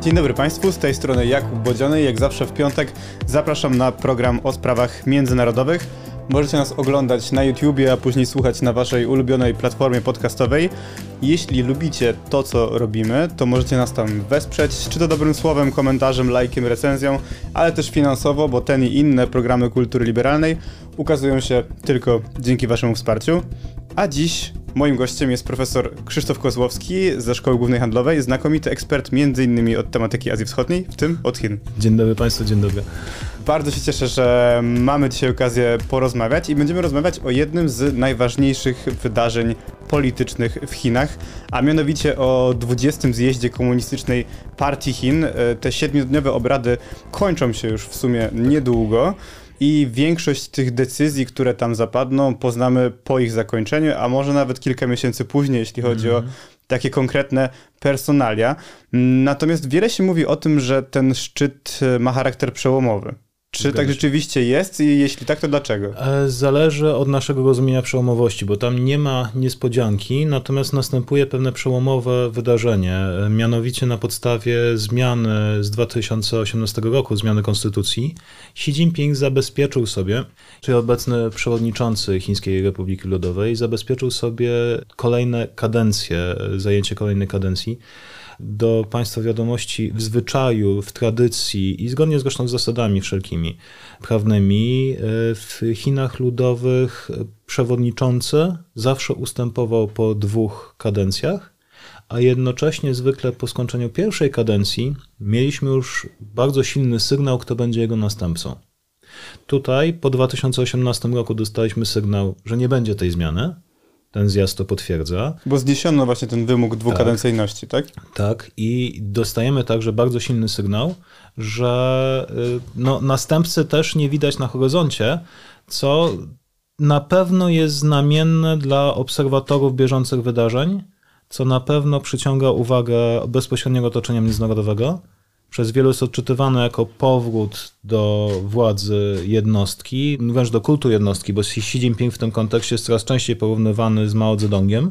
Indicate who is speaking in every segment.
Speaker 1: Dzień dobry Państwu, z tej strony Jakub Bodziony. Jak zawsze w piątek zapraszam na program o sprawach międzynarodowych. Możecie nas oglądać na YouTubie, a później słuchać na Waszej ulubionej platformie podcastowej. Jeśli lubicie to, co robimy, to możecie nas tam wesprzeć, czy to dobrym słowem, komentarzem, lajkiem, recenzją, ale też finansowo, bo ten i inne programy kultury liberalnej ukazują się tylko dzięki Waszemu wsparciu. A dziś moim gościem jest profesor Krzysztof Kozłowski ze Szkoły Głównej Handlowej, znakomity ekspert m.in. od tematyki Azji Wschodniej, w tym od Chin.
Speaker 2: Dzień dobry Państwu, dzień dobry.
Speaker 1: Bardzo się cieszę, że mamy dzisiaj okazję porozmawiać i będziemy rozmawiać o jednym z najważniejszych wydarzeń politycznych w Chinach, a mianowicie o 20. zjeździe komunistycznej partii Chin. Te siedmiodniowe obrady kończą się już w sumie niedługo i większość tych decyzji, które tam zapadną, poznamy po ich zakończeniu, a może nawet kilka miesięcy później, jeśli chodzi mm. o mhm. takie konkretne personalia. Natomiast wiele się mówi o tym, że ten szczyt ma charakter przełomowy. Czy tak rzeczywiście jest i jeśli tak, to dlaczego?
Speaker 2: E, zależy od naszego rozumienia przełomowości, bo tam nie ma niespodzianki, natomiast następuje pewne przełomowe wydarzenie, e, mianowicie na podstawie zmiany z 2018 roku, zmiany konstytucji, Xi Jinping zabezpieczył sobie, czyli obecny przewodniczący Chińskiej Republiki Ludowej, zabezpieczył sobie kolejne kadencje, e, zajęcie kolejnej kadencji do państwa wiadomości w zwyczaju, w tradycji i zgodnie zresztą z zasadami wszelkimi prawnymi, e, w Chinach ludowych przewodniczący zawsze ustępował po dwóch kadencjach, a jednocześnie zwykle po skończeniu pierwszej kadencji mieliśmy już bardzo silny sygnał, kto będzie jego następcą. Tutaj po 2018 roku dostaliśmy sygnał, że nie będzie tej zmiany, ten zjazd to potwierdza.
Speaker 1: Bo zniesiono właśnie ten wymóg dwukadencyjności, tak?
Speaker 2: Tak, tak. i dostajemy także bardzo silny sygnał, że y, no, następcy też nie widać na horyzoncie, co na pewno jest znamienne dla obserwatorów bieżących wydarzeń, co na pewno przyciąga uwagę bezpośredniego otoczenia międzynarodowego przez wielu jest odczytywane jako powrót do władzy jednostki, wręcz do kultu jednostki, bo Xi Jinping w tym kontekście jest coraz częściej porównywany z Mao Zedongiem,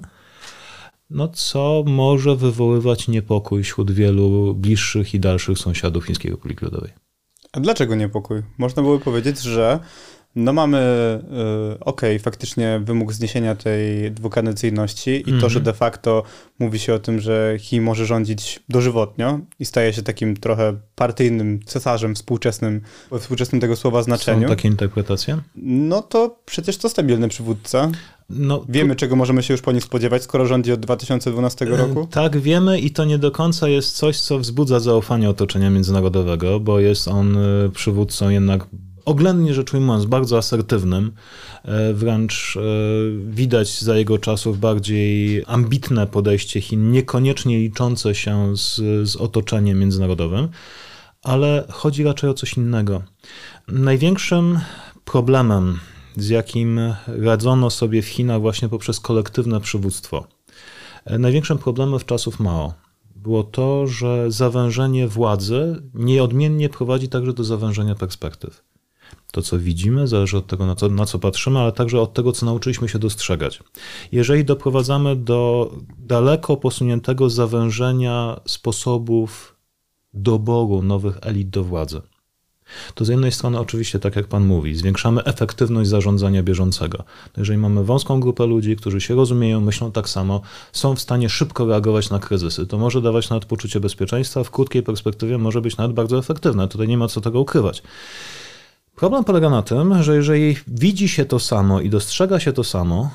Speaker 2: no co może wywoływać niepokój wśród wielu bliższych i dalszych sąsiadów Chińskiej Republiki Ludowej.
Speaker 1: A dlaczego niepokój? Można byłoby powiedzieć, że no mamy, y, okej, okay, faktycznie wymóg zniesienia tej dwukadencyjności i mm -hmm. to, że mhm. de facto mówi się o tym, że Chin może rządzić dożywotnio i staje się takim trochę partyjnym cesarzem współczesnym, w współczesnym tego słowa znaczeniu.
Speaker 2: Są takie interpretacje?
Speaker 1: No to przecież to stabilny przywódca. No, wiemy, czego możemy się już po nim spodziewać, skoro rządzi od 2012 e, roku?
Speaker 2: Tak, wiemy i to nie do końca jest coś, co wzbudza zaufanie otoczenia międzynarodowego, bo jest on e, przywódcą jednak oględnie rzecz ujmując, bardzo asertywnym. E, wręcz e, widać za jego czasów bardziej ambitne podejście Chin, niekoniecznie liczące się z, z otoczeniem międzynarodowym, ale chodzi raczej o coś innego. Największym problemem, z jakim radzono sobie w Chinach właśnie poprzez kolektywne przywództwo, e, największym problemem w czasów Mao było to, że zawężenie władzy nieodmiennie prowadzi także do zawężenia perspektyw. To, co widzimy, zależy od tego, na co, na co patrzymy, ale także od tego, co nauczyliśmy się dostrzegać. Jeżeli doprowadzamy do daleko posuniętego zawężenia sposobów doboru nowych elit do władzy, to z jednej strony oczywiście, tak jak Pan mówi, zwiększamy efektywność zarządzania bieżącego. Jeżeli mamy wąską grupę ludzi, którzy się rozumieją, myślą tak samo, są w stanie szybko reagować na kryzysy, to może dawać nawet poczucie bezpieczeństwa, w krótkiej perspektywie może być nawet bardzo efektywne. Tutaj nie ma co tego ukrywać. Problem polega na tym, że jeżeli widzi się to samo i dostrzega się to samo,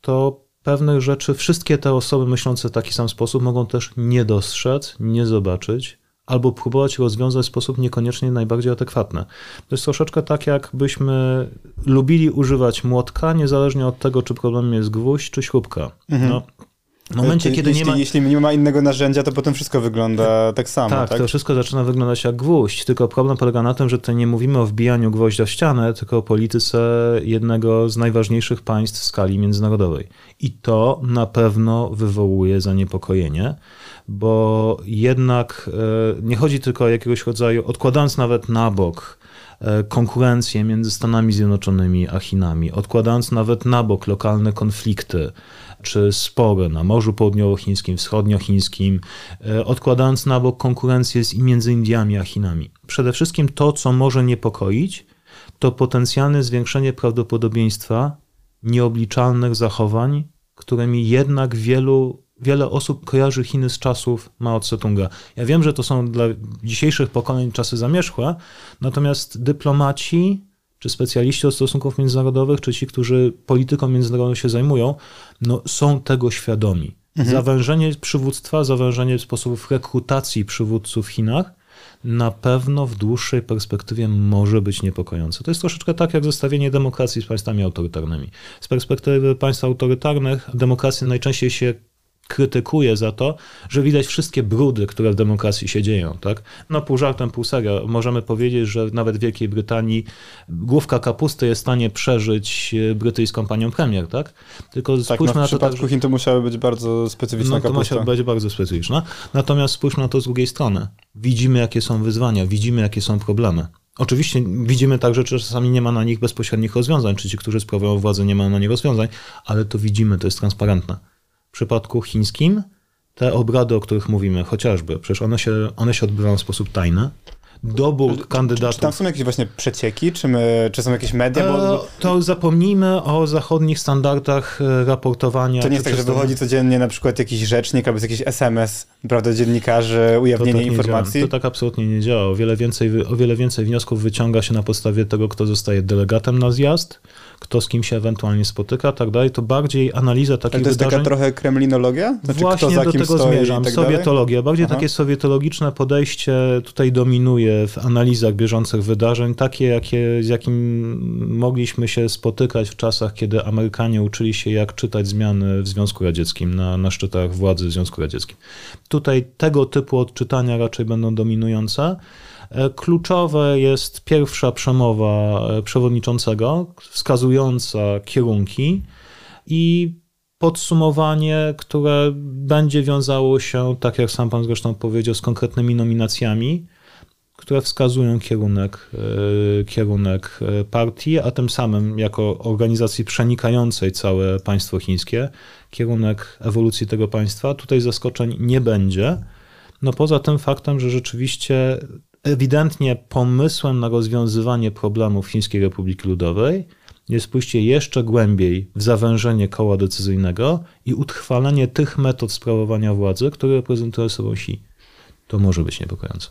Speaker 2: to pewnych rzeczy wszystkie te osoby myślące w taki sam sposób mogą też nie dostrzec, nie zobaczyć, albo próbować rozwiązać w sposób niekoniecznie najbardziej adekwatny. To jest troszeczkę tak, jakbyśmy lubili używać młotka, niezależnie od tego, czy problemem jest gwóźdź czy śrubka. Mhm. No,
Speaker 1: w momencie, kiedy jeśli, nie ma... Jeśli nie ma innego narzędzia, to potem wszystko wygląda tak samo,
Speaker 2: tak, tak? to wszystko zaczyna wyglądać jak gwóźdź, tylko problem polega na tym, że to nie mówimy o wbijaniu gwoździa w ścianę, tylko o polityce jednego z najważniejszych państw w skali międzynarodowej. I to na pewno wywołuje zaniepokojenie, bo jednak e, nie chodzi tylko o jakiegoś rodzaju, odkładając nawet na bok konkurencję między Stanami Zjednoczonymi a Chinami, odkładając nawet na bok lokalne konflikty czy spory na Morzu Południowochińskim, Wschodniochińskim, e, odkładając na bok konkurencję z, między Indiami a Chinami. Przede wszystkim to, co może niepokoić, to potencjalne zwiększenie prawdopodobieństwa nieobliczalnych zachowań, którymi jednak wielu, wiele osób kojarzy Chiny z czasów Mao Tse-tunga. Ja wiem, że to są dla dzisiejszych pokoleń czasy zamierzchłe, natomiast dyplomaci czy specjaliści od stosunków międzynarodowych, czy ci, którzy polityką międzynarodową się zajmują, no, są tego świadomi. Mhm. Zawężenie przywództwa, zawężenie sposobów rekrutacji przywódców w Chinach na pewno w dłuższej perspektywie może być niepokojące. To jest troszeczkę tak jak zestawienie demokracji z państwami autorytarnymi. Z perspektywy państw autorytarnych demokracje najczęściej się krytykuje za to, że widać wszystkie brudy, które w demokracji się dzieją. Tak? No pół żartem, pół serio. Możemy powiedzieć, że nawet w Wielkiej Brytanii główka kapusty jest w stanie przeżyć e, brytyjską panią premier. Tak?
Speaker 1: Tylko tak, spójrzmy no w na to przypadku tak, Chin to musiały być bardzo specyficzna no, to kapusta.
Speaker 2: musiały być bardzo specyficzna. Natomiast spójrzmy na to z drugiej strony. Widzimy, jakie są wyzwania, widzimy, jakie są problemy. Oczywiście widzimy także, że czasami nie ma na nich bezpośrednich rozwiązań, czy ci, którzy sprawują władzę, nie mają na nich rozwiązań, ale to widzimy, to jest transparentne. W przypadku chińskim te obrady, o których mówimy, chociażby, przecież one się, one się odbywają w sposób tajny, dobór kandydatów. Czy,
Speaker 1: czy, tam są jakieś właśnie przecieki, czy, my, czy są jakieś media? Bo...
Speaker 2: E, to zapomnijmy o zachodnich standardach e, raportowania.
Speaker 1: To nie jest tak, że wychodzi codziennie na przykład jakiś rzecznik albo jakiś SMS, prawda, dziennikarzy, ujawnienie to tak informacji?
Speaker 2: To tak absolutnie nie działa. O wiele, więcej, o wiele więcej wniosków wyciąga się na podstawie tego, kto zostaje delegatem na zjazd, kto z kim się ewentualnie spotyka, tak dalej, to bardziej analiza takich
Speaker 1: Ale to jest
Speaker 2: wydarzeń...
Speaker 1: taka trochę kremlinologia?
Speaker 2: Znaczy, Właśnie do tego zmierzam. Tak Sowietologia. Bardziej Aha. takie sowietologiczne podejście tutaj dominuje w analizach bieżących wydarzeń, takie jakie, z jakim mogliśmy się spotykać w czasach, kiedy Amerykanie uczyli się, jak czytać zmiany w Związku Radzieckim, na, na szczytach władzy w Związku Radzieckim. Tutaj tego typu odczytania raczej będą dominujące. E, kluczowe jest pierwsza przemowa e, przewodniczącego, wskazująca kierunki i podsumowanie, które będzie wiązało się, tak jak sam pan zresztą powiedział, z konkretnymi nominacjami, które wskazują kierunek, e, kierunek partii, a tym samym jako organizacji przenikającej całe państwo chińskie, kierunek ewolucji tego państwa. Tutaj zaskoczeń nie będzie. No poza tym faktem, że rzeczywiście ewidentnie pomysłem na rozwiązywanie problemów Chińskiej Republiki Ludowej jest pójście jeszcze głębiej w zawężenie koła decyzyjnego i utrwalenie tych metod sprawowania władzy, które reprezentują sobą Xi. To może być niepokojące.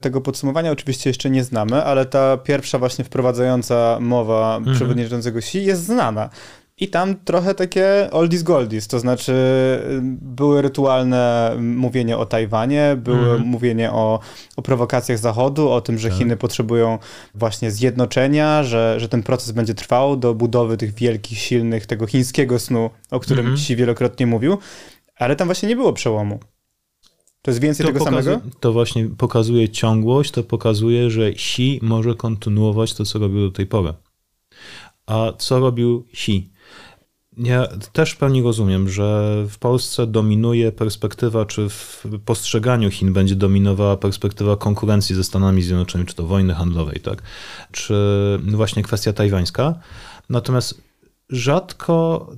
Speaker 1: Tego podsumowania oczywiście jeszcze nie znamy, ale ta pierwsza właśnie wprowadzająca mowa mhm. przewodniczącego Xi jest znana. I tam trochę takie oldies goldies, to znaczy y, były rytualne mówienie o Tajwanie, były mm. mówienie o, o prowokacjach Zachodu, o tym, że tak. Chiny potrzebują właśnie zjednoczenia, że, że ten proces będzie trwał do budowy tych wielkich, silnych, tego chińskiego snu, o którym mm. Xi wielokrotnie mówił, ale tam właśnie nie było przełomu. To jest więcej to tego samego?
Speaker 2: To właśnie pokazuje ciągłość, to pokazuje, że Xi może kontynuować to, co robił do tej pory. A co robił Xi? Ja też w pełni rozumiem, że w Polsce dominuje perspektywa, czy w postrzeganiu Chin będzie dominowała perspektywa konkurencji ze Stanami Zjednoczonymi, czy to wojny handlowej, tak? czy właśnie kwestia tajwańska. Natomiast rzadko,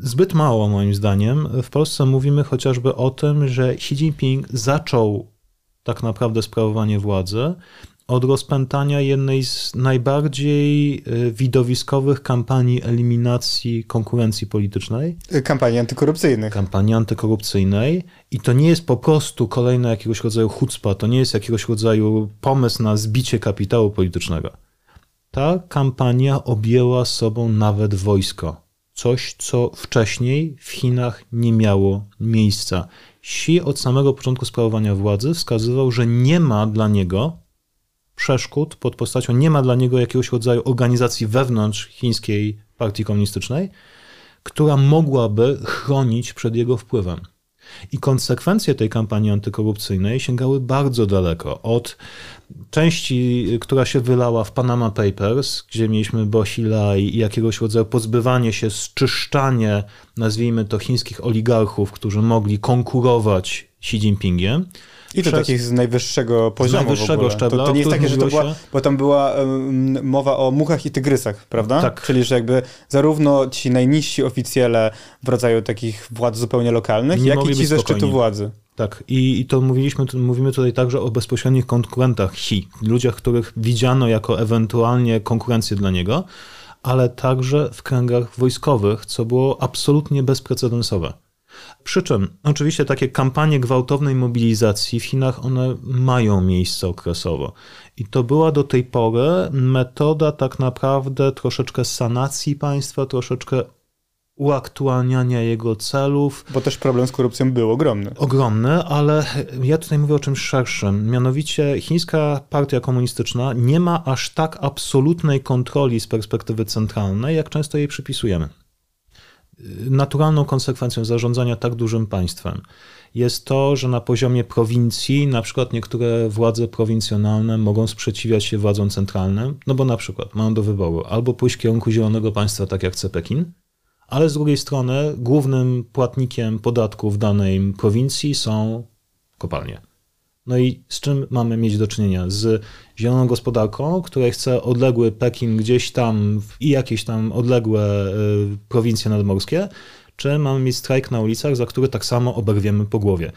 Speaker 2: zbyt mało moim zdaniem, w Polsce mówimy chociażby o tym, że Xi Jinping zaczął tak naprawdę sprawowanie władzy od rozpętania jednej z najbardziej y, widowiskowych kampanii eliminacji konkurencji politycznej.
Speaker 1: Kampanii antykorupcyjnej.
Speaker 2: Kampanii antykorupcyjnej. I to nie jest po prostu kolejna jakiegoś rodzaju chucpa, to nie jest jakiegoś rodzaju pomysł na zbicie kapitału politycznego. Ta kampania objęła sobą nawet wojsko. Coś, co wcześniej w Chinach nie miało miejsca. Xi od samego początku sprawowania władzy wskazywał, że nie ma dla niego przeszkód pod postacią, nie ma dla niego jakiegoś rodzaju organizacji wewnątrz chińskiej partii komunistycznej, która mogłaby chronić przed jego wpływem. I konsekwencje tej kampanii antykorupcyjnej sięgały bardzo daleko. Od części, która się wylała w Panama Papers, gdzie mieliśmy Bosila i jakiegoś rodzaju pozbywanie się, zczyszczanie, nazwijmy to, chińskich oligarchów, którzy mogli konkurować Xi Jinpingiem,
Speaker 1: I to
Speaker 2: przez-
Speaker 1: takich z najwyższego poziomu
Speaker 2: najwyższego
Speaker 1: w ogóle.
Speaker 2: szczebla,
Speaker 1: to, to nie jest takie, że to była,
Speaker 2: się.
Speaker 1: bo tam była em, mowa o muchach i tygrysach, prawda?
Speaker 2: Tak.
Speaker 1: Czyli, że jakby zarówno ci najniżsi oficjele w rodzaju takich władz zupełnie lokalnych,
Speaker 2: Nie
Speaker 1: jak i ci ze szczytu władzy.
Speaker 2: Tak, i, i to mówiliśmy, mówimy tutaj także o bezpośrednich konkurentach Xi, ludziach, których widziano jako ewentualnie konkurencję dla niego, ale także w kręgach wojskowych, co było absolutnie bezprecedensowe. Przy czym oczywiście takie kampanie gwałtownej mobilizacji w Chinach, one mają miejsce okresowo. I to była do tej pory metoda tak naprawdę troszeczkę sanacji państwa, troszeczkę uaktualniania jego celów,
Speaker 1: Bo też problem z korupcją był ogromny.
Speaker 2: ogromny, ale ja tutaj mówię o czymś szerszym. Mianowicie chińska partia komunistyczna nie ma aż tak absolutnej kontroli z perspektywy centralnej, jak często jej przypisujemy. Naturalną konsekwencją zarządzania tak dużym państwem jest to, że na poziomie prowincji na przykład niektóre władze prowincjonalne mogą sprzeciwiać się władzom centralnym, no bo na przykład mają do wyboru albo pójść w kierunku zielonego państwa, tak jak chce Pekin, ale z drugiej strony głównym płatnikiem podatku w danej prowincji są kopalnie. No i z czym mamy mieć do czynienia? Z zieloną gospodarką, której chce odległy Pekin gdzieś tam i jakieś tam odległe y, prowincje nadmorskie, czy mamy mieć strajk na ulicach, za który tak samo oberwiemy po głowie.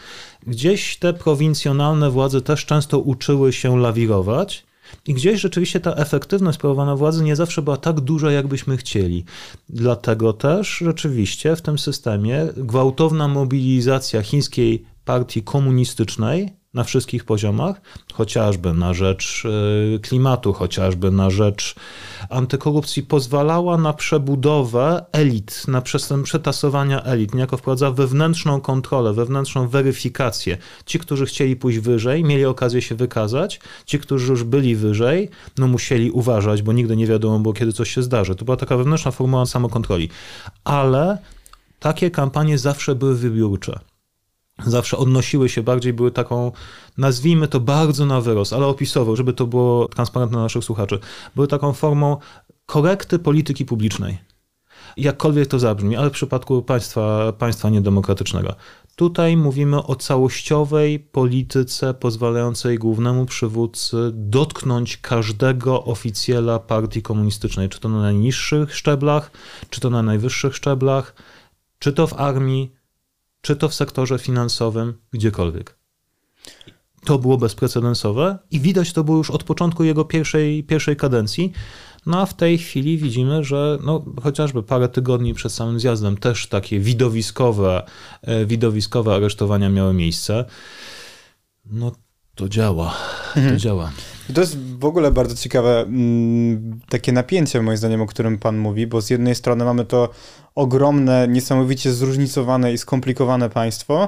Speaker 2: Gdzieś te prowincjonalne władze też często uczyły się lawirować, i gdzieś rzeczywiście ta efektywność sprawowania władzy nie zawsze była tak duża, jakbyśmy chcieli. Dlatego też rzeczywiście w tym systemie gwałtowna mobilizacja chińskiej partii komunistycznej na wszystkich poziomach, chociażby na rzecz y, klimatu, chociażby na rzecz antykorupcji, pozwalała na przebudowę elit, na przetasowania elit, niejako wprowadza wewnętrzną kontrolę, wewnętrzną weryfikację. Ci, którzy chcieli pójść wyżej, mieli okazję się wykazać, ci, którzy już byli wyżej, no musieli uważać, bo nigdy nie wiadomo było, kiedy coś się zdarzy. To była taka wewnętrzna formuła samokontroli. Ale takie kampanie zawsze były wybiórcze zawsze odnosiły się bardziej, były taką, nazwijmy to bardzo na wyrost, ale opisowo, żeby to było transparentne dla naszych słuchaczy, były taką formą korekty polityki publicznej. Jakkolwiek to zabrzmi, ale w przypadku państwa, państwa niedemokratycznego. Tutaj mówimy o całościowej polityce pozwalającej głównemu przywódcy dotknąć każdego oficjela partii komunistycznej, czy to na najniższych szczeblach, czy to na najwyższych szczeblach, czy to w armii, czy to w sektorze finansowym, gdziekolwiek. To było bezprecedensowe i widać to było już od początku jego pierwszej, pierwszej kadencji. No a w tej chwili widzimy, że no, chociażby parę tygodni przed samym zjazdem też takie widowiskowe, e, widowiskowe aresztowania miały miejsce. No to działa, to działa.
Speaker 1: To jest w ogóle bardzo ciekawe mm, takie napięcie, moim zdaniem, o którym pan mówi, bo z jednej strony mamy to ogromne, niesamowicie zróżnicowane i skomplikowane państwo,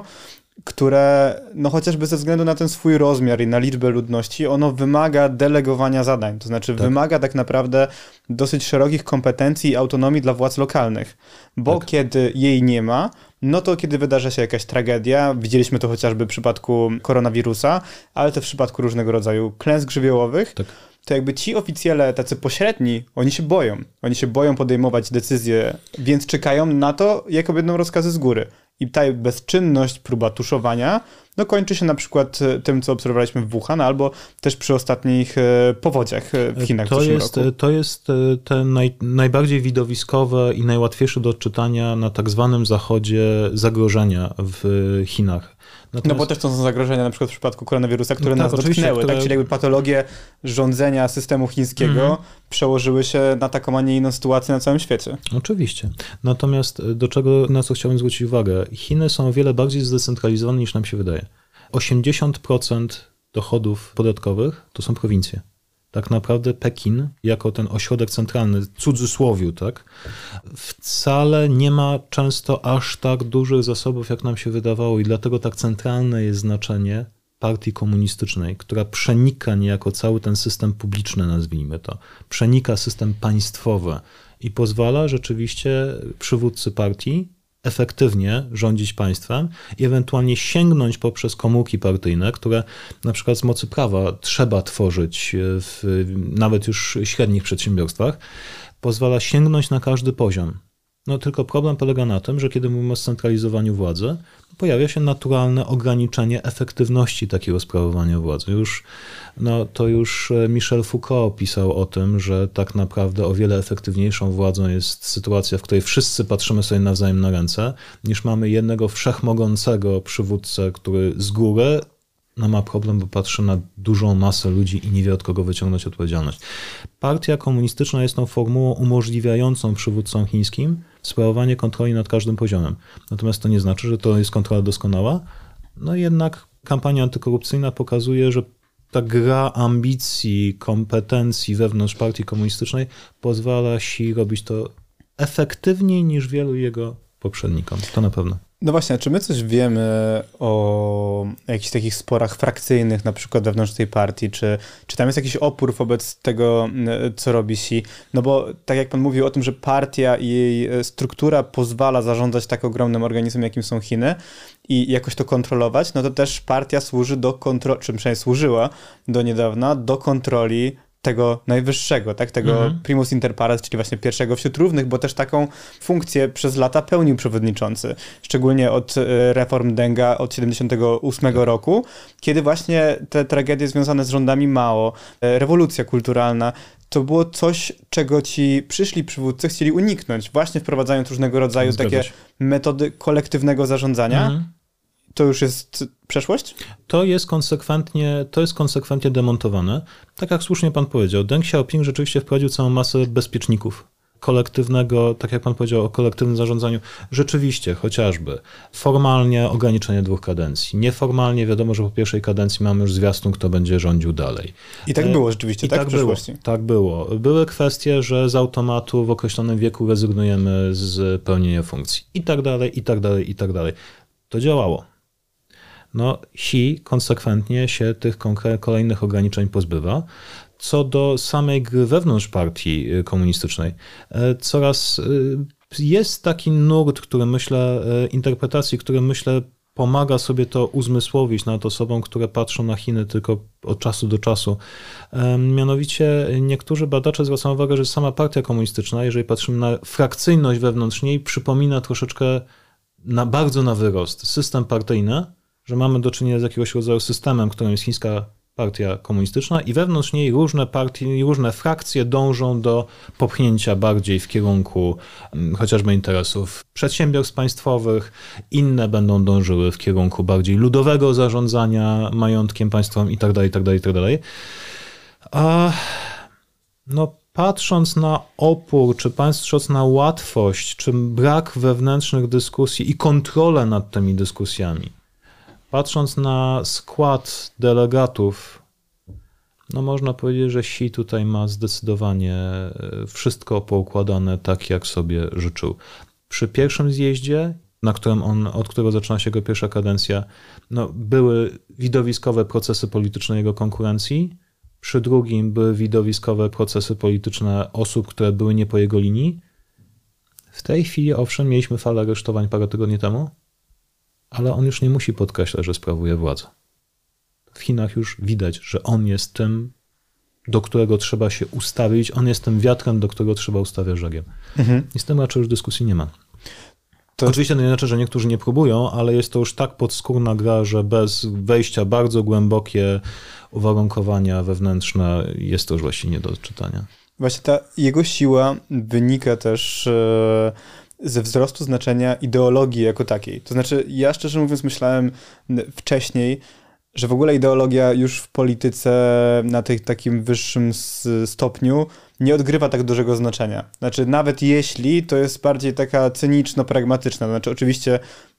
Speaker 1: które, no chociażby ze względu na ten swój rozmiar i na liczbę ludności, ono wymaga delegowania zadań. To znaczy
Speaker 2: Tak.
Speaker 1: wymaga tak naprawdę dosyć szerokich kompetencji i autonomii dla władz lokalnych. Bo
Speaker 2: Tak.
Speaker 1: kiedy jej nie ma, no to kiedy wydarza się jakaś tragedia, widzieliśmy to chociażby w przypadku koronawirusa, ale też w przypadku różnego rodzaju klęsk żywiołowych,
Speaker 2: Tak.
Speaker 1: to jakby ci oficjele, tacy pośredni, oni się boją. Oni się boją podejmować decyzje, więc czekają na to, jak będą rozkazy z góry. I ta bezczynność, próba tuszowania, no kończy się na przykład e, tym, co obserwowaliśmy w Wuhan, albo też przy ostatnich e, powodziach e, w Chinach w
Speaker 2: To
Speaker 1: zeszłym
Speaker 2: jest,
Speaker 1: roku.
Speaker 2: to jest e, te naj, najbardziej widowiskowe i najłatwiejsze do odczytania na tak zwanym zachodzie zagrożenia w Chinach.
Speaker 1: No
Speaker 2: Natomiast-
Speaker 1: bo też to są zagrożenia na przykład w przypadku koronawirusa, które
Speaker 2: No
Speaker 1: nas
Speaker 2: tak, oczywiście,
Speaker 1: dotknęły,
Speaker 2: które-
Speaker 1: tak? Czyli jakby patologie rządzenia systemu chińskiego
Speaker 2: Mhm.
Speaker 1: przełożyły się na taką, a nie inną sytuację na całym świecie.
Speaker 2: Oczywiście. Natomiast do czego, na co chciałbym zwrócić uwagę, Chiny są o wiele bardziej zdecentralizowane niż nam się wydaje. 80% dochodów podatkowych to są prowincje. Tak naprawdę Pekin, jako ten ośrodek centralny, cudzysłowiu, tak, wcale nie ma często aż tak dużych zasobów, jak nam się wydawało, i dlatego tak centralne jest znaczenie partii komunistycznej, która przenika niejako cały ten system publiczny, nazwijmy to, przenika system państwowy i pozwala rzeczywiście przywódcy partii efektywnie rządzić państwem i ewentualnie sięgnąć poprzez komórki partyjne, które na przykład z mocy prawa trzeba tworzyć w nawet już średnich przedsiębiorstwach, pozwala sięgnąć na każdy poziom. No tylko problem polega na tym, że kiedy mówimy o scentralizowaniu władzy, pojawia się naturalne ograniczenie efektywności takiego sprawowania władzy. Już, no, to już e, Michel Foucault pisał o tym, że tak naprawdę o wiele efektywniejszą władzą jest sytuacja, w której wszyscy patrzymy sobie nawzajem na ręce, niż mamy jednego wszechmogącego przywódcę, który z góry no ma problem, bo patrzy na dużą masę ludzi i nie wie od kogo wyciągnąć odpowiedzialność. Partia komunistyczna jest tą formułą umożliwiającą przywódcom chińskim sprawowanie kontroli nad każdym poziomem. Natomiast to nie znaczy, że to jest kontrola doskonała. No jednak kampania antykorupcyjna pokazuje, że ta gra ambicji, kompetencji wewnątrz partii komunistycznej pozwala Xi robić to efektywniej niż wielu jego poprzednikom. To na pewno.
Speaker 1: No właśnie, czy my coś wiemy o jakichś takich sporach frakcyjnych, na przykład wewnątrz tej partii? Czy, czy tam jest jakiś opór wobec tego, co robi Xi? No bo tak jak pan mówił o tym, że partia i jej e, struktura pozwala zarządzać tak ogromnym organizmem, jakim są Chiny i jakoś to kontrolować, no to też partia służy do kontroli, czy przynajmniej służyła do niedawna, do kontroli tego najwyższego, tak, tego mhm. primus inter pares, czyli właśnie pierwszego wśród równych, bo też taką funkcję przez lata pełnił przewodniczący, szczególnie od e, reform Denga od 78 roku, kiedy właśnie te tragedie związane z rządami Mao, e, rewolucja kulturalna, to było coś, czego ci przyszli przywódcy chcieli uniknąć, właśnie wprowadzając różnego rodzaju Zgadza takie się. metody kolektywnego zarządzania, mhm to już jest przeszłość?
Speaker 2: To jest konsekwentnie, to jest konsekwentnie demontowane. Tak jak słusznie pan powiedział, Deng Xiaoping rzeczywiście wprowadził całą masę bezpieczników kolektywnego, tak jak pan powiedział o kolektywnym zarządzaniu, rzeczywiście chociażby formalnie ograniczenie dwóch kadencji. Nieformalnie wiadomo, że po pierwszej kadencji mamy już zwiastun, kto będzie rządził dalej.
Speaker 1: I tak było rzeczywiście, I tak, tak
Speaker 2: było, tak było. Były kwestie, że z automatu w określonym wieku rezygnujemy z pełnienia funkcji. I tak dalej, i tak dalej, i tak dalej. To działało no Xi konsekwentnie się tych kolejnych ograniczeń pozbywa. Co do samej gry wewnątrz partii y, komunistycznej, e, coraz y, jest taki nurt, który myślę, e, interpretacji, który myślę pomaga sobie to uzmysłowić nad osobom, które patrzą na Chiny tylko od czasu do czasu. Mianowicie niektórzy badacze zwracają uwagę, że sama partia komunistyczna, jeżeli patrzymy na frakcyjność wewnątrz niej, przypomina troszeczkę na, bardzo na wyrost system partyjny, że mamy do czynienia z jakiegoś rodzaju systemem, którym jest chińska partia komunistyczna i wewnątrz niej różne partie, różne frakcje dążą do popchnięcia bardziej w kierunku mm, chociażby interesów przedsiębiorstw państwowych, inne będą dążyły w kierunku bardziej ludowego zarządzania majątkiem państwowym itd., itd., itd. A no patrząc na opór, czy patrząc na łatwość, czy brak wewnętrznych dyskusji i kontrolę nad tymi dyskusjami, Patrząc na skład delegatów, no można powiedzieć, że Xi tutaj ma zdecydowanie e, wszystko poukładane tak, jak sobie życzył. Przy pierwszym zjeździe, na którym on, od którego zaczyna się jego pierwsza kadencja, no, były widowiskowe procesy polityczne jego konkurencji. Przy drugim były widowiskowe procesy polityczne osób, które były nie po jego linii. W tej chwili, owszem, mieliśmy falę aresztowań parę tygodni temu, ale on już nie musi podkreślać, że sprawuje władzę. W Chinach już widać, że on jest tym, do którego trzeba się ustawić, on jest tym wiatrem, do którego trzeba ustawiać żagiem. Mhm. I z tym raczej już dyskusji nie ma. To... Oczywiście to nie znaczy, że niektórzy nie próbują, ale jest to już tak podskórna gra, że bez wejścia bardzo głębokie uwarunkowania wewnętrzne jest to już właściwie nie do odczytania.
Speaker 1: Właśnie ta jego siła wynika też e, ze wzrostu znaczenia ideologii jako takiej. To znaczy, ja szczerze mówiąc myślałem wcześniej, że w ogóle ideologia już w polityce na tej, takim wyższym stopniu nie odgrywa tak dużego znaczenia. Znaczy, nawet jeśli to jest bardziej taka cyniczno-pragmatyczna. Znaczy, oczywiście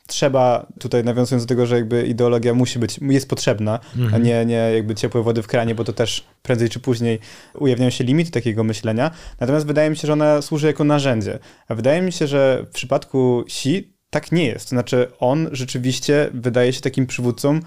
Speaker 1: trzeba, tutaj nawiązując do tego, że jakby ideologia musi być, jest potrzebna, mhm. a nie, nie jakby ciepłe wody w kranie, bo to też prędzej czy później ujawniają się limity takiego myślenia. Natomiast wydaje mi się, że ona służy jako narzędzie. A wydaje mi się, że w przypadku Xi tak nie jest. To znaczy on rzeczywiście wydaje się takim przywódcą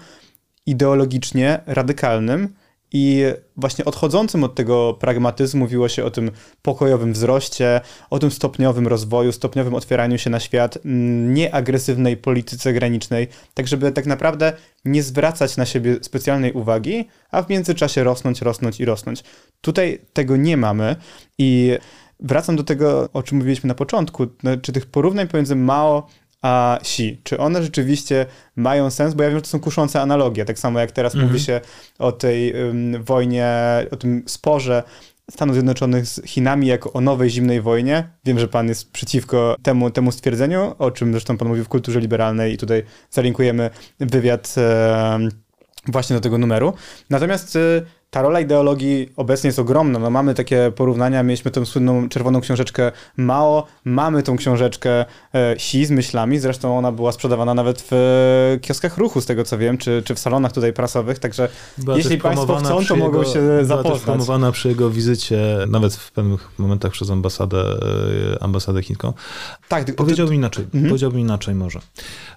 Speaker 1: ideologicznie radykalnym, i właśnie odchodzącym od tego pragmatyzmu mówiło się o tym pokojowym wzroście, o tym stopniowym rozwoju, stopniowym otwieraniu się na świat, mm, nieagresywnej polityce granicznej, tak żeby tak naprawdę nie zwracać na siebie specjalnej uwagi, a w międzyczasie rosnąć, rosnąć i rosnąć. Tutaj tego nie mamy i wracam do tego, o czym mówiliśmy na początku, no, czy tych porównań pomiędzy Mao a Xi, czy one rzeczywiście mają sens, bo ja wiem, że to są kuszące analogie, tak samo jak teraz mówi się o tej um, wojnie, o tym sporze Stanów Zjednoczonych z Chinami jako o nowej zimnej wojnie. Wiem, że pan jest przeciwko temu, temu stwierdzeniu, o czym zresztą pan mówił w kulturze liberalnej i tutaj zalinkujemy wywiad e, właśnie do tego numeru. Natomiast e, ta rola ideologii obecnie jest ogromna. No, mamy takie porównania, mieliśmy tę słynną czerwoną książeczkę Mao, mamy tą książeczkę e, Xi z myślami, zresztą ona była sprzedawana nawet w e, kioskach ruchu, z tego co wiem, czy, czy w salonach tutaj prasowych, także
Speaker 2: była
Speaker 1: jeśli państwo chcą, to mogą się
Speaker 2: była
Speaker 1: zapoznać.
Speaker 2: Była promowana przy jego wizycie, nawet w pewnych momentach przez ambasadę, e, ambasadę chińską.
Speaker 1: Tak,
Speaker 2: powiedziałbym inaczej, mhm. powiedziałbym inaczej może.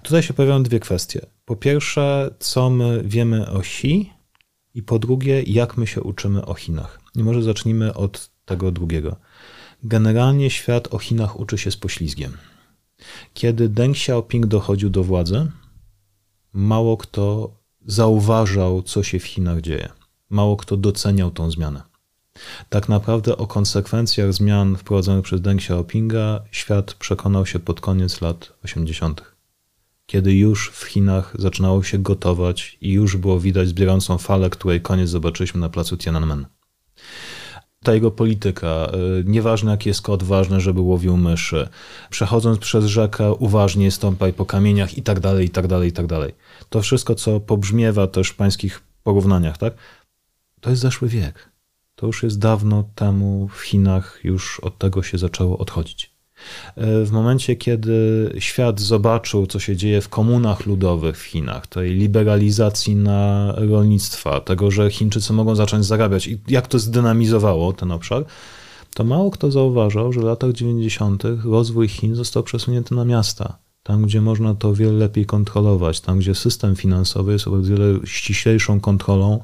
Speaker 2: Tutaj się pojawiają dwie kwestie. Po pierwsze, co my wiemy o Xi, i po drugie, jak my się uczymy o Chinach. I może zacznijmy od tego drugiego. Generalnie świat o Chinach uczy się z poślizgiem. Kiedy Deng Xiaoping dochodził do władzy, mało kto zauważał, co się w Chinach dzieje. Mało kto doceniał tą zmianę. Tak naprawdę o konsekwencjach zmian wprowadzonych przez Deng Xiaopinga świat przekonał się pod koniec lat 80 kiedy już w Chinach zaczynało się gotować i już było widać zbierającą falę, której koniec zobaczyliśmy na placu Tiananmen. Ta jego polityka, y, nieważne jaki jest kod, ważne, żeby łowił myszy. Przechodząc przez rzekę, uważnie stąpaj po kamieniach i tak dalej, i tak dalej, i tak dalej. To wszystko, co pobrzmiewa też w pańskich porównaniach, tak? To jest zeszły wiek. To już jest dawno temu w Chinach, już od tego się zaczęło odchodzić. W momencie, kiedy świat zobaczył, co się dzieje w komunach ludowych w Chinach, tej liberalizacji na rolnictwa, tego, że Chińczycy mogą zacząć zarabiać i jak to zdynamizowało ten obszar, to mało kto zauważał, że w latach 90. rozwój Chin został przesunięty na miasta. Tam, gdzie można to wiele lepiej kontrolować, tam, gdzie system finansowy jest o wiele ściślejszą kontrolą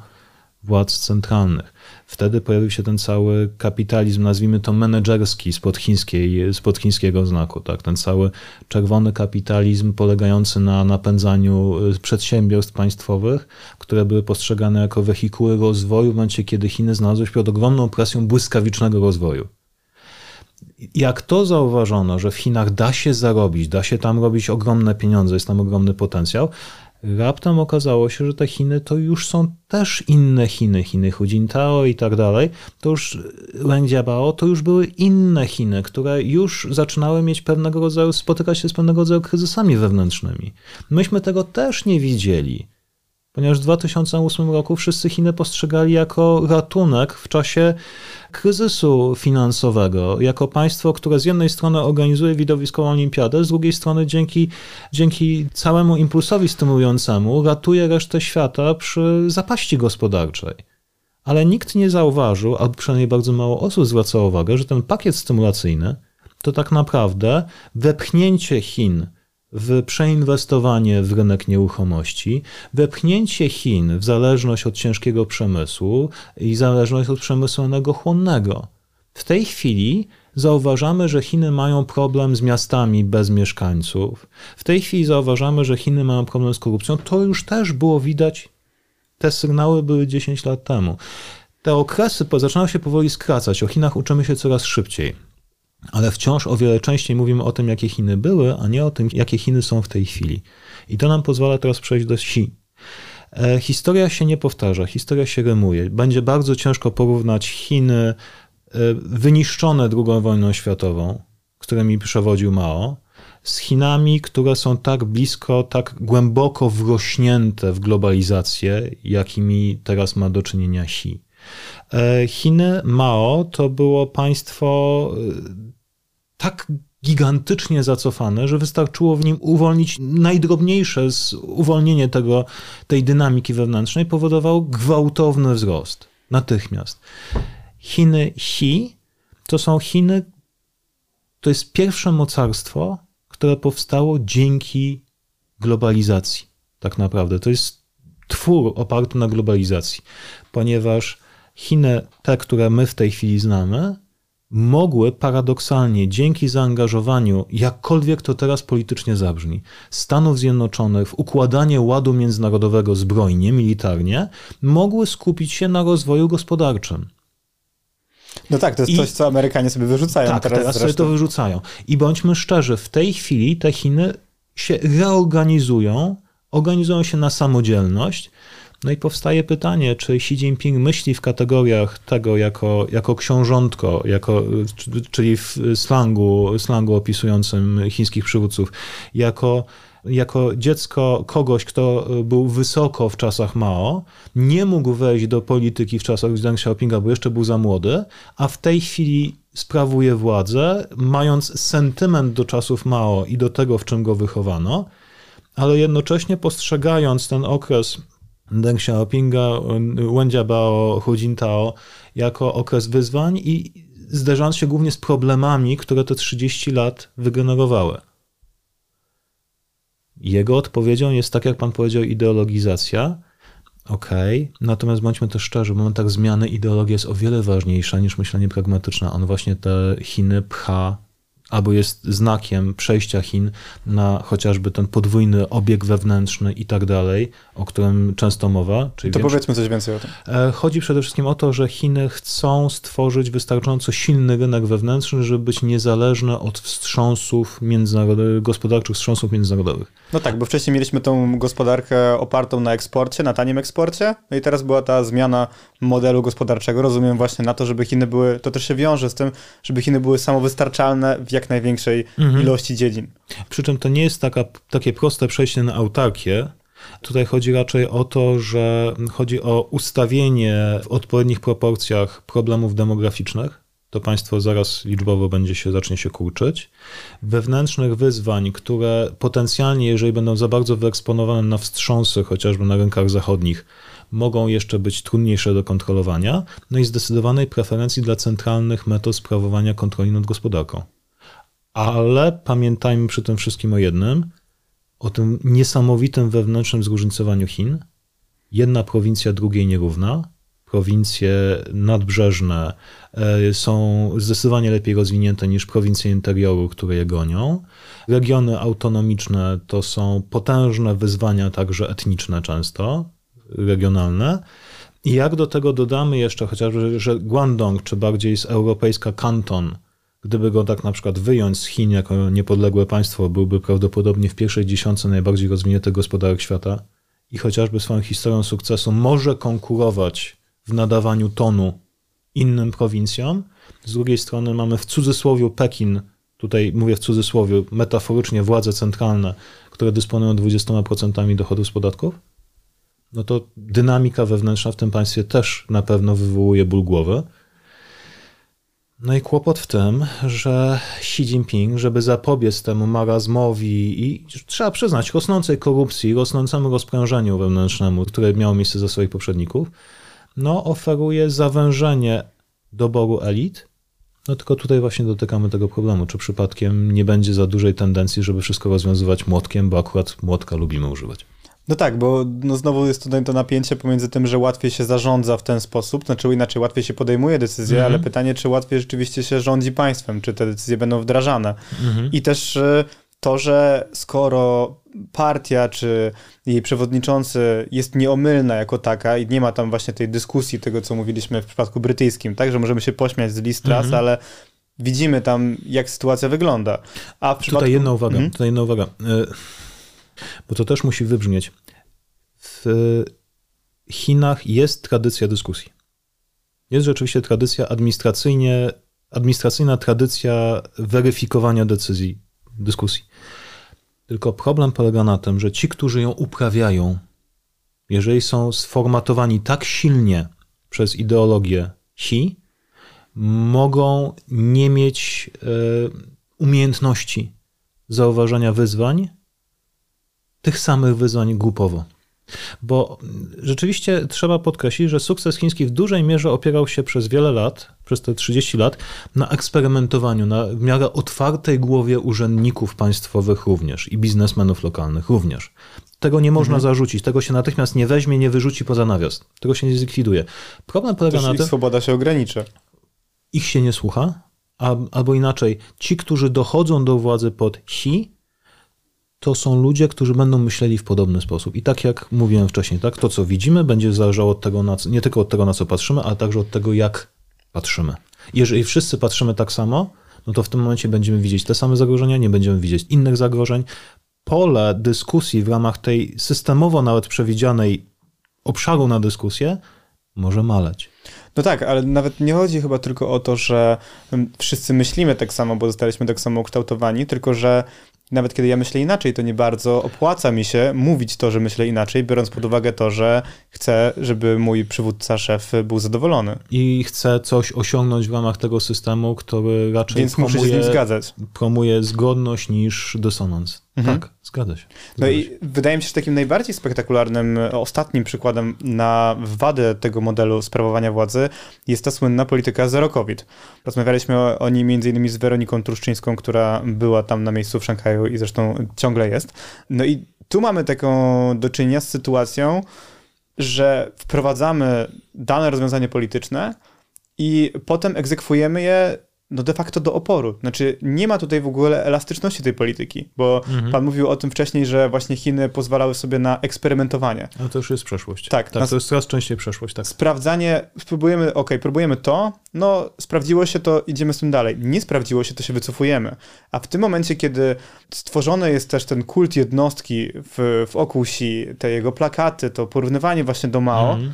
Speaker 2: władz centralnych. Wtedy pojawił się ten cały kapitalizm, nazwijmy to menedżerski spod, chińskiej, spod chińskiego znaku. Tak? Ten cały czerwony kapitalizm polegający na napędzaniu y, przedsiębiorstw państwowych, które były postrzegane jako wehikuły rozwoju w momencie, kiedy Chiny znalazły się pod ogromną presją błyskawicznego rozwoju. Jak to zauważono, że w Chinach da się zarobić, da się tam robić ogromne pieniądze, jest tam ogromny potencjał, raptem okazało się, że te Chiny to już są też inne Chiny, Chiny Hu Jintao i tak dalej, to już Wen Jiabao to już były inne Chiny, które już zaczynały mieć pewnego rodzaju, spotykać się z pewnego rodzaju kryzysami wewnętrznymi. Myśmy tego też nie widzieli ponieważ w 2008 roku wszyscy Chiny postrzegali jako ratunek w czasie kryzysu finansowego, jako państwo, które z jednej strony organizuje widowiskową olimpiadę, z drugiej strony dzięki, dzięki całemu impulsowi stymulującemu ratuje resztę świata przy zapaści gospodarczej. Ale nikt nie zauważył, albo przynajmniej bardzo mało osób zwracało uwagę, że ten pakiet stymulacyjny to tak naprawdę wepchnięcie Chin w przeinwestowanie w rynek nieruchomości, wepchnięcie Chin w zależność od ciężkiego przemysłu i zależność od przemysłu energochłonnego. W tej chwili zauważamy, że Chiny mają problem z miastami bez mieszkańców. W tej chwili zauważamy, że Chiny mają problem z korupcją. To już też było widać, te sygnały były 10 lat temu. Te okresy zaczynają się powoli skracać. O Chinach uczymy się coraz szybciej ale wciąż o wiele częściej mówimy o tym, jakie Chiny były, a nie o tym, jakie Chiny są w tej chwili. I to nam pozwala teraz przejść do Xi. E, historia się nie powtarza, historia się rymuje. Będzie bardzo ciężko porównać Chiny e, wyniszczone II wojną światową, którymi przewodził Mao, z Chinami, które są tak blisko, tak głęboko wrośnięte w globalizację, jakimi teraz ma do czynienia Xi. E, Chiny Mao to było państwo tak gigantycznie zacofane, że wystarczyło w nim uwolnić najdrobniejsze uwolnienie tego, tej dynamiki wewnętrznej powodowało gwałtowny wzrost. Natychmiast. Chiny Xi to są Chiny, to jest pierwsze mocarstwo, które powstało dzięki globalizacji. Tak naprawdę. To jest twór oparty na globalizacji, ponieważ Chiny, te, które my w tej chwili znamy, mogły paradoksalnie dzięki zaangażowaniu, jakkolwiek to teraz politycznie zabrzmi, Stanów Zjednoczonych w układanie ładu międzynarodowego zbrojnie, militarnie, mogły skupić się na rozwoju gospodarczym.
Speaker 1: No tak, to jest
Speaker 2: I...
Speaker 1: coś, co Amerykanie sobie wyrzucają.
Speaker 2: Tak, teraz, teraz sobie to wyrzucają. I bądźmy szczerzy, w tej chwili te Chiny się reorganizują, organizują się na samodzielność. No i powstaje pytanie, czy Xi Jinping myśli w kategoriach tego jako, jako książątko, jako, czyli w slangu, slangu opisującym chińskich przywódców, jako jako dziecko kogoś, kto był wysoko w czasach Mao, nie mógł wejść do polityki w czasach Deng Xiaopinga, bo jeszcze był za młody, a w tej chwili sprawuje władzę, mając sentyment do czasów Mao i do tego, w czym go wychowano, ale jednocześnie postrzegając ten okres Deng Xiaopinga, Wen Jiabao, Hu Jintao jako okres wyzwań i zderzając się głównie z problemami, które te 30 lat wygenerowały. Jego odpowiedzią jest, tak jak pan powiedział, ideologizacja. Okej, okay. natomiast bądźmy też szczerzy, w momentach zmiany ideologia jest o wiele ważniejsza niż myślenie pragmatyczne. On właśnie te Chiny pcha albo jest znakiem przejścia Chin na chociażby ten podwójny obieg wewnętrzny i tak dalej, o którym często mowa.
Speaker 1: Czyli to powiedzmy coś więcej o tym.
Speaker 2: E, chodzi przede wszystkim o to, że Chiny chcą stworzyć wystarczająco silny rynek wewnętrzny, żeby być niezależne od wstrząsów międzynarodowych, gospodarczych wstrząsów międzynarodowych.
Speaker 1: No tak, bo wcześniej mieliśmy tą gospodarkę opartą na eksporcie, na tanim eksporcie, no i teraz była ta zmiana modelu gospodarczego, rozumiem właśnie na to, żeby Chiny były, to też się wiąże z tym, żeby Chiny były samowystarczalne w jak największej mhm. ilości dziedzin.
Speaker 2: Przy czym to nie jest taka, takie proste przejście na autarkię, Tutaj chodzi raczej o to, że chodzi o ustawienie w odpowiednich proporcjach problemów demograficznych. To państwo zaraz liczbowo będzie się, zacznie się kurczyć. Wewnętrznych wyzwań, które potencjalnie, jeżeli będą za bardzo wyeksponowane na wstrząsy, chociażby na rynkach zachodnich, mogą jeszcze być trudniejsze do kontrolowania. No i zdecydowanej preferencji dla centralnych metod sprawowania kontroli nad gospodarką. Ale pamiętajmy przy tym wszystkim o jednym, o tym niesamowitym wewnętrznym zróżnicowaniu Chin. Jedna prowincja drugiej nierówna. Prowincje nadbrzeżne e, są zdecydowanie lepiej rozwinięte niż prowincje interioru, które je gonią. Regiony autonomiczne to są potężne wyzwania, także etniczne często, regionalne. I jak do tego dodamy jeszcze chociażby, że Guangdong, czy bardziej z europejska Kanton, Gdyby go tak na przykład wyjąć z Chin jako niepodległe państwo, byłby prawdopodobnie w pierwszej dziesiątce najbardziej rozwiniętych gospodarek świata i chociażby swoją historią sukcesu może konkurować w nadawaniu tonu innym prowincjom. Z drugiej strony mamy w cudzysłowie Pekin, tutaj mówię w cudzysłowie, metaforycznie władze centralne, które dysponują 20% dochodów z podatków. No to dynamika wewnętrzna w tym państwie też na pewno wywołuje ból głowy. No i kłopot w tym, że Xi Jinping, żeby zapobiec temu marazmowi i trzeba przyznać rosnącej korupcji, rosnącemu rozprężeniu wewnętrznemu, które miało miejsce za swoich poprzedników, no oferuje zawężenie doboru elit. No tylko tutaj właśnie dotykamy tego problemu, czy przypadkiem nie będzie za dużej tendencji, żeby wszystko rozwiązywać młotkiem, bo akurat młotka lubimy używać.
Speaker 1: No tak, bo no znowu jest tutaj to napięcie pomiędzy tym, że łatwiej się zarządza w ten sposób, znaczy inaczej łatwiej się podejmuje decyzje, mm -hmm. ale pytanie, czy łatwiej rzeczywiście się rządzi państwem, czy te decyzje będą wdrażane. Mm -hmm. I też e, to, że skoro partia czy jej przewodniczący jest nieomylna jako taka i nie ma tam właśnie tej dyskusji, tego co mówiliśmy w przypadku brytyjskim, tak, że możemy się pośmiać z list mm -hmm. ale widzimy tam, jak sytuacja wygląda.
Speaker 2: A w przypadku... Tutaj jedna uwaga, mhm. tutaj jedna uwaga. Y bo to też musi wybrzmieć. W Chinach jest tradycja dyskusji. Jest rzeczywiście tradycja administracyjnie, administracyjna tradycja weryfikowania decyzji, dyskusji. Tylko problem polega na tym, że ci, którzy ją uprawiają, jeżeli są sformatowani tak silnie przez ideologię Xi, mogą nie mieć e, umiejętności zauważania wyzwań tych samych wyzwań głupowo. Bo rzeczywiście trzeba podkreślić, że sukces chiński w dużej mierze opierał się przez wiele lat, przez te 30 lat, na eksperymentowaniu, na w miarę otwartej głowie urzędników państwowych również i biznesmenów lokalnych również. Tego nie można mhm. zarzucić, tego się natychmiast nie weźmie, nie wyrzuci poza nawias. Tego się nie zlikwiduje. Problem polega Też na tym.
Speaker 1: swoboda się ogranicza.
Speaker 2: Ich się nie słucha, albo inaczej, ci, którzy dochodzą do władzy pod Xi, to są ludzie, którzy będą myśleli w podobny sposób. I tak jak mówiłem wcześniej, tak, to co widzimy będzie zależało od tego, nie tylko od tego, na co patrzymy, ale także od tego, jak patrzymy. Jeżeli wszyscy patrzymy tak samo, no to w tym momencie będziemy widzieć te same zagrożenia, nie będziemy widzieć innych zagrożeń. Pole dyskusji w ramach tej systemowo nawet przewidzianej obszaru na dyskusję może maleć.
Speaker 1: No tak, ale nawet nie chodzi chyba tylko o to, że wszyscy myślimy tak samo, bo zostaliśmy tak samo ukształtowani, tylko że nawet kiedy ja myślę inaczej, to nie bardzo opłaca mi się mówić to, że myślę inaczej, biorąc pod uwagę to, że chcę, żeby mój przywódca, szef był zadowolony.
Speaker 2: I chcę coś osiągnąć w ramach tego systemu, który raczej
Speaker 1: Więc promuje, muszę się z nim zgadzać.
Speaker 2: promuje zgodność niż dysonans. Mhm. Tak, zgadza się.
Speaker 1: Zgadza no i wydaje mi się, że takim najbardziej spektakularnym, ostatnim przykładem na wadę tego modelu sprawowania władzy jest ta słynna polityka zero COVID. Rozmawialiśmy o, niej między innymi z Weroniką Truszczyńską, która była tam na miejscu w Szanghaju i zresztą ciągle jest. No i tu mamy taką do czynienia z sytuacją, że wprowadzamy dane rozwiązanie polityczne i potem egzekwujemy je no de facto do oporu. Znaczy nie ma tutaj w ogóle elastyczności tej polityki, bo mhm. pan mówił o tym wcześniej, że właśnie Chiny pozwalały sobie na eksperymentowanie.
Speaker 2: Ale to już jest przeszłość. Tak. tak to jest coraz częściej przeszłość, tak.
Speaker 1: Sprawdzanie, spróbujemy, ok, próbujemy to, no sprawdziło się to, idziemy z tym dalej. Nie sprawdziło się, to się wycofujemy. A w tym momencie, kiedy stworzony jest też ten kult jednostki w, w oku te jego plakaty, to porównywanie właśnie do Mao, mhm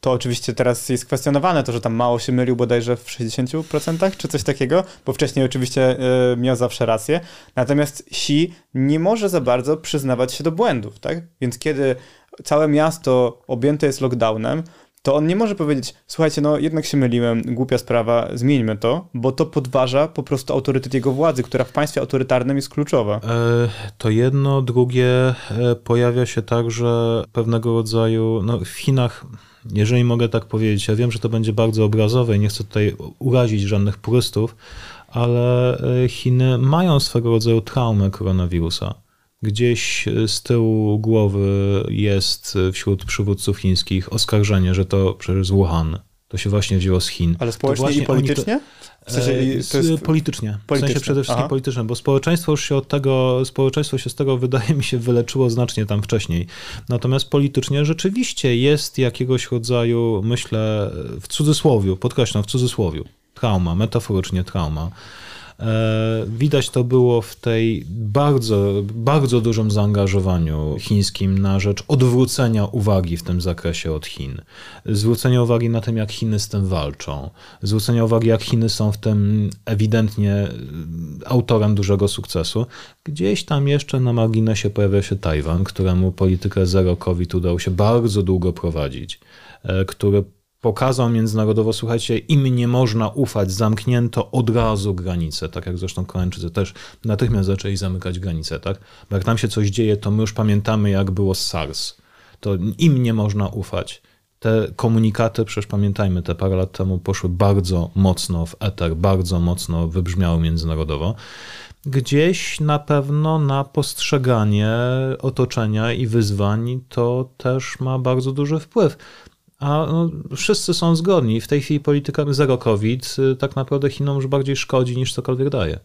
Speaker 1: to oczywiście teraz jest kwestionowane, to, że tam mało się mylił bodajże w 60% czy coś takiego, bo wcześniej oczywiście y, miał zawsze rację. Natomiast Xi nie może za bardzo przyznawać się do błędów, tak? Więc kiedy całe miasto objęte jest lockdownem, to on nie może powiedzieć, słuchajcie, no jednak się myliłem, głupia sprawa, zmieńmy to, bo to podważa po prostu autorytet jego władzy, która w państwie autorytarnym jest kluczowa. E,
Speaker 2: to jedno, drugie e, pojawia się także pewnego rodzaju, no w Chinach jeżeli mogę tak powiedzieć, ja wiem, że to będzie bardzo obrazowe i nie chcę tutaj urazić żadnych purystów, ale e, Chiny mają swego rodzaju traumę koronawirusa. Gdzieś z tyłu głowy jest wśród przywódców chińskich oskarżenie, że to przecież Wuhan. To się właśnie wzięło z Chin.
Speaker 1: Ale społecznie i politycznie?
Speaker 2: W sensie, e, to jest... Politycznie. W sensie przede wszystkim Aha. polityczne, bo społeczeństwo już się od tego, społeczeństwo się z tego wydaje mi się wyleczyło znacznie tam wcześniej. Natomiast politycznie rzeczywiście jest jakiegoś rodzaju, myślę, w cudzysłowiu, podkreślam, w cudzysłowiu, trauma, metaforycznie trauma widać to było w tej bardzo, bardzo dużym zaangażowaniu chińskim na rzecz odwrócenia uwagi w tym zakresie od Chin. Zwrócenia uwagi na tym, jak Chiny z tym walczą. Zwrócenia uwagi, jak Chiny są w tym ewidentnie e, autorem dużego sukcesu. Gdzieś tam jeszcze na marginesie pojawia się Tajwan, któremu politykę zero COVID udało się bardzo długo prowadzić, e, który pokazał międzynarodowo, słuchajcie, im nie można ufać, zamknięto od razu granice, tak jak zresztą Koreańczycy też natychmiast zaczęli zamykać granice, tak? Bo jak tam się coś dzieje, to my już pamiętamy, jak było z SARS. To im nie można ufać. Te komunikaty, przecież pamiętajmy, te parę lat temu poszły bardzo mocno w eter, bardzo mocno wybrzmiały międzynarodowo. Gdzieś na pewno na postrzeganie otoczenia i wyzwań to też ma bardzo duży wpływ. A no, wszyscy są zgodni. W tej chwili polityka zero COVID y, tak naprawdę Chinom już bardziej szkodzi niż cokolwiek daje.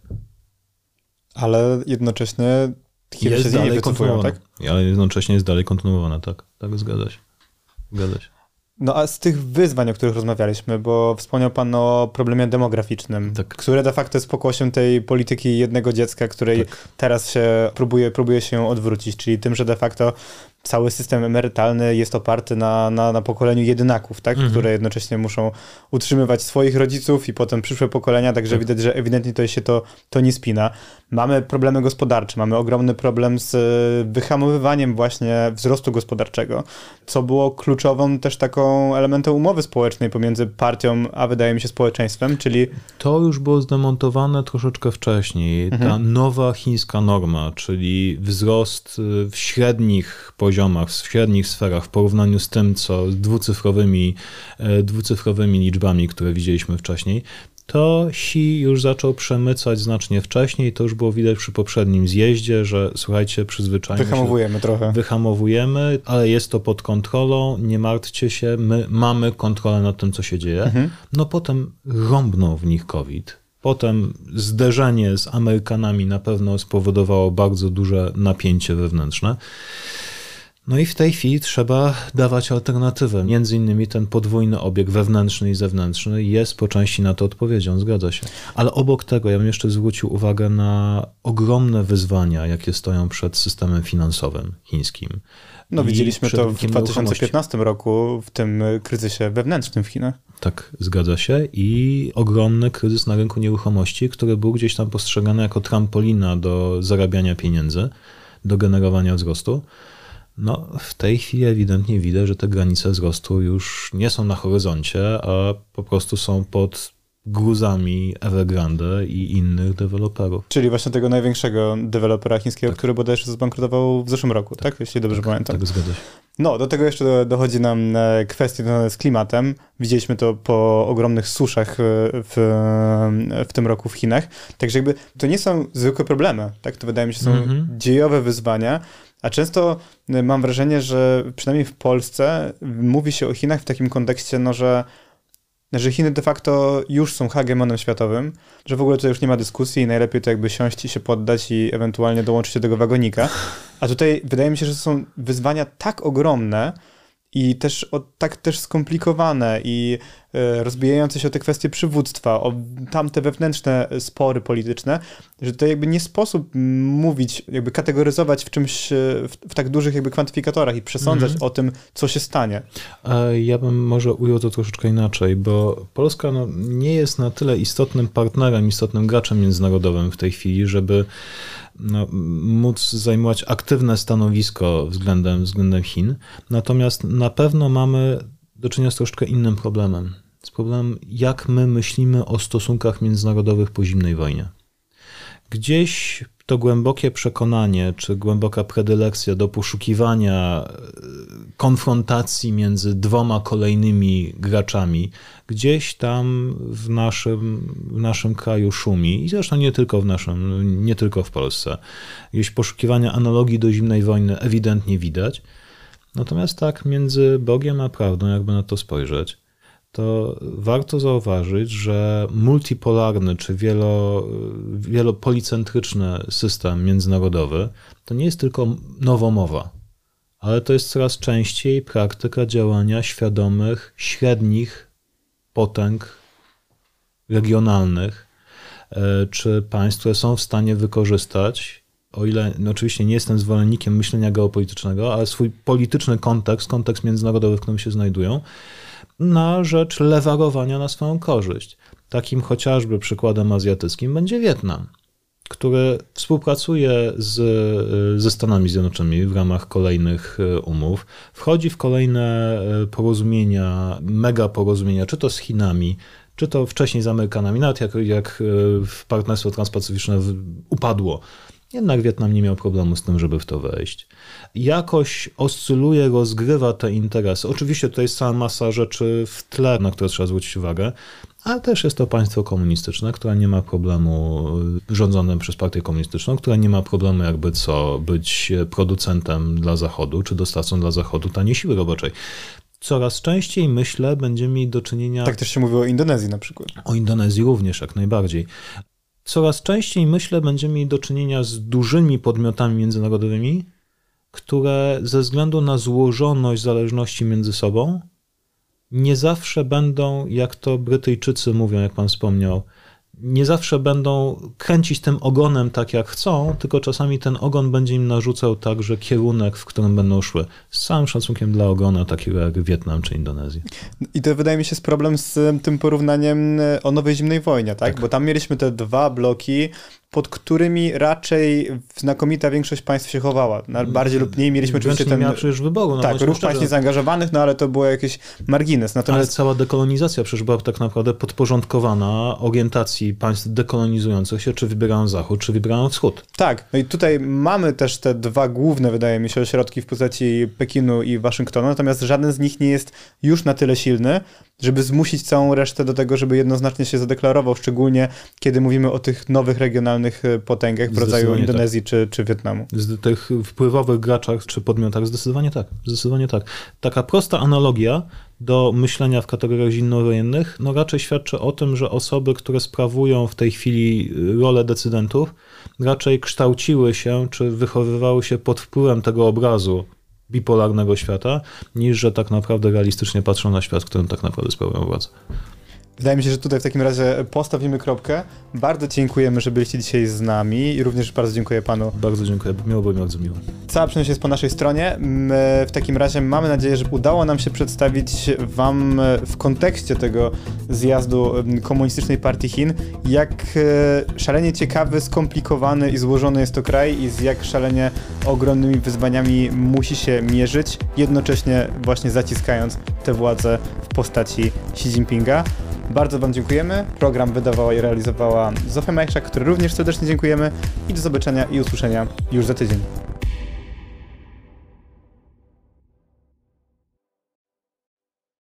Speaker 1: Ale jednocześnie
Speaker 2: Chiny jest się dalej kontynuowana. tak? Ale jednocześnie jest dalej kontynuowana, tak. Tak, zgadza się. Zgadza się.
Speaker 1: No a z tych wyzwań, o których rozmawialiśmy, bo wspomniał Pan o problemie demograficznym, tak. które de facto jest pokłosiem tej polityki jednego dziecka, której tak. teraz się próbuje, próbuje się odwrócić, czyli tym, że de facto cały system emerytalny jest oparty na, na, na pokoleniu jedynaków, tak? Mhm. które jednocześnie muszą utrzymywać swoich rodziców i potem przyszłe pokolenia, także tak. widać, że ewidentnie to się to, to nie spina. Mamy problemy gospodarcze, mamy ogromny problem z e, wyhamowywaniem właśnie wzrostu gospodarczego, co było kluczową też taką elementem umowy społecznej pomiędzy partią, a wydaje mi się społeczeństwem, czyli...
Speaker 2: To już było zdemontowane troszeczkę wcześniej. Ta mhm. nowa chińska norma, czyli wzrost e, w średnich poziomach poziomach, w średnich sferach w porównaniu z tym, co z dwucyfrowymi, e, dwucyfrowymi liczbami, które widzieliśmy wcześniej, to Xi już zaczął przemycać znacznie wcześniej. To już było widać przy poprzednim zjeździe, że słuchajcie, przyzwyczajmy
Speaker 1: Wyhamowujemy trochę.
Speaker 2: Wyhamowujemy, ale jest to pod kontrolą, nie martwcie się, my mamy kontrolę nad tym, co się dzieje. Mhm. No potem rąbnął w nich COVID. Potem zderzenie z Amerykanami na pewno spowodowało bardzo duże napięcie wewnętrzne. No i w tej chwili trzeba dawać alternatywę. Między innymi ten podwójny obieg wewnętrzny i zewnętrzny jest po części na to odpowiedzią, zgadza się. Ale obok tego ja bym jeszcze zwrócił uwagę na ogromne wyzwania, jakie stoją przed systemem finansowym chińskim.
Speaker 1: No widzieliśmy to w 2015 roku w tym kryzysie wewnętrznym w Chinach.
Speaker 2: Tak, zgadza się. I ogromny kryzys na rynku nieruchomości, który był gdzieś tam postrzegany jako trampolina do zarabiania pieniędzy, do generowania wzrostu. No, w tej chwili ewidentnie widać, że te granice wzrostu już nie są na horyzoncie, a po prostu są pod gruzami Evergrande i innych deweloperów.
Speaker 1: Czyli właśnie tego największego dewelopera chińskiego, tak. który bodajże zbankrutował w zeszłym roku, tak? tak? Jeśli dobrze
Speaker 2: tak,
Speaker 1: pamiętam.
Speaker 2: Tak, zgadza się.
Speaker 1: No, do tego jeszcze dochodzi nam e, kwestie związane z klimatem. Widzieliśmy to po ogromnych suszach e, w, w tym roku w Chinach. Także jakby to nie są zwykłe problemy, tak? To wydaje mi się są mm -hmm. dziejowe wyzwania, a często e, mam wrażenie, że przynajmniej w Polsce mówi się o Chinach w takim kontekście, no, że że Chiny de facto już są hegemonem światowym, że w ogóle to już nie ma dyskusji i najlepiej to jakby siąść i się poddać i ewentualnie dołączyć do tego wagonika. A tutaj wydaje mi się, że są wyzwania tak ogromne, i też o, tak też skomplikowane i e, rozbijające się o te kwestie przywództwa, o tamte wewnętrzne spory polityczne, że to jakby nie sposób mówić, jakby kategoryzować w czymś, e, w, w tak dużych jakby kwantyfikatorach i przesądzać mm -hmm. o tym, co się stanie.
Speaker 2: Ja bym może ujął to troszeczkę inaczej, bo Polska no, nie jest na tyle istotnym partnerem, istotnym graczem międzynarodowym w tej chwili, żeby no, móc zajmować aktywne stanowisko względem, względem Chin. Natomiast na pewno mamy do czynienia z troszkę innym problemem. Z problemem, jak my myślimy o stosunkach międzynarodowych po zimnej wojnie. Gdzieś to głębokie przekonanie, czy głęboka predylekcja do poszukiwania e, konfrontacji między dwoma kolejnymi graczami, gdzieś tam w naszym, w naszym kraju szumi i zresztą nie tylko w naszym, nie tylko w Polsce. Gdzieś poszukiwania analogii do zimnej wojny ewidentnie widać. Natomiast tak, między Bogiem a prawdą, jakby na to spojrzeć, to warto zauważyć, że multipolarny czy wielo, wielopolicentryczny system międzynarodowy to nie jest tylko nowomowa, ale to jest coraz częściej praktyka działania świadomych, średnich potęg regionalnych, e, czy państw, które są w stanie wykorzystać, o ile no oczywiście nie jestem zwolennikiem myślenia geopolitycznego, ale swój polityczny kontekst, kontekst międzynarodowy, w którym się znajdują, na rzecz lewarowania na swoją korzyść. Takim chociażby przykładem azjatyckim będzie Wietnam, który współpracuje z, ze Stanami Zjednoczonymi w ramach kolejnych e, umów, wchodzi w kolejne e, porozumienia, mega porozumienia, czy to z Chinami, czy to wcześniej z Amerykanami, nawet jak, jak w partnerstwo transpacyficzne upadło jednak Wietnam nie miał problemu z tym, żeby w to wejść. Jakoś oscyluje, rozgrywa te interesy. Oczywiście tutaj jest cała masa rzeczy w tle, na które trzeba zwrócić uwagę, ale też jest to państwo komunistyczne, które nie ma problemu rządzone przez partię komunistyczną, które nie ma problemu jakby co być producentem dla Zachodu, czy dostawcą dla Zachodu taniej siły roboczej coraz częściej myślę, będziemy mieli do czynienia.
Speaker 1: Tak też się mówi o Indonezji na przykład.
Speaker 2: O Indonezji również, jak najbardziej. Coraz częściej, myślę, będziemy mieli do czynienia z dużymi podmiotami międzynarodowymi, które ze względu na złożoność zależności między sobą nie zawsze będą, jak to Brytyjczycy mówią, jak pan wspomniał, nie zawsze będą kręcić tym ogonem tak jak chcą, tylko czasami ten ogon będzie im narzucał także kierunek, w którym będą szły. Z całym szacunkiem dla ogona, takiego jak Wietnam czy Indonezja.
Speaker 1: I to wydaje mi się jest problem z tym porównaniem o nowej zimnej wojnie, tak? tak? Bo tam mieliśmy te dwa bloki, pod którymi raczej znakomita większość państw się chowała. Bardziej lub mniej mieliśmy oczywiście ten...
Speaker 2: miała przecież wyboru.
Speaker 1: No tak, ruch państw niezaangażowanych, no ale to było jakiś margines.
Speaker 2: Natomiast... Ale cała dekolonizacja przecież była tak naprawdę podporządkowana orientacji państw dekolonizujących się, czy wybierają Zachód, czy wybierają Wschód.
Speaker 1: Tak, no i tutaj mamy też te dwa główne, wydaje mi się, ośrodki w postaci Pekinu i Waszyngtonu, natomiast żaden z nich nie jest już na tyle silny, żeby zmusić całą resztę do tego, żeby jednoznacznie się zadeklarował, szczególnie kiedy mówimy o tych nowych regionalnych e, potęgach w rodzaju Indonezji tak. czy, czy Wietnamu.
Speaker 2: Z tych wpływowych graczach czy podmiotach zdecydowanie tak. Zdecydowanie tak. Taka prosta analogia do myślenia w kategoriach zimnowojennych, no raczej świadczy o tym, że osoby, które sprawują w tej chwili rolę decydentów, raczej kształciły się czy wychowywały się pod wpływem tego obrazu bipolarnego świata, niż że tak naprawdę realistycznie patrzą na świat, w którym tak naprawdę sprawują władzę.
Speaker 1: Wydaje mi się, że tutaj w takim razie postawimy kropkę. Bardzo dziękujemy, że byliście dzisiaj z nami i również bardzo dziękuję panu.
Speaker 2: Bardzo dziękuję, miło było mi bardzo miło.
Speaker 1: Cała przyjemność jest po naszej stronie. My w takim razie mamy nadzieję, że udało nam się przedstawić wam w kontekście tego zjazdu Komunistycznej Partii Chin, jak e, szalenie ciekawy, skomplikowany i złożony jest to kraj i z jak szalenie ogromnymi wyzwaniami musi się mierzyć, jednocześnie właśnie zaciskając tę władzę w postaci Xi Jinpinga. Bardzo Wam dziękujemy. Program wydawała i realizowała Zofia Majchrzak, który również serdecznie dziękujemy i do zobaczenia i usłyszenia już za tydzień.